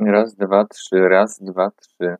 Raz, dwa, trzy, raz, dwa, trzy.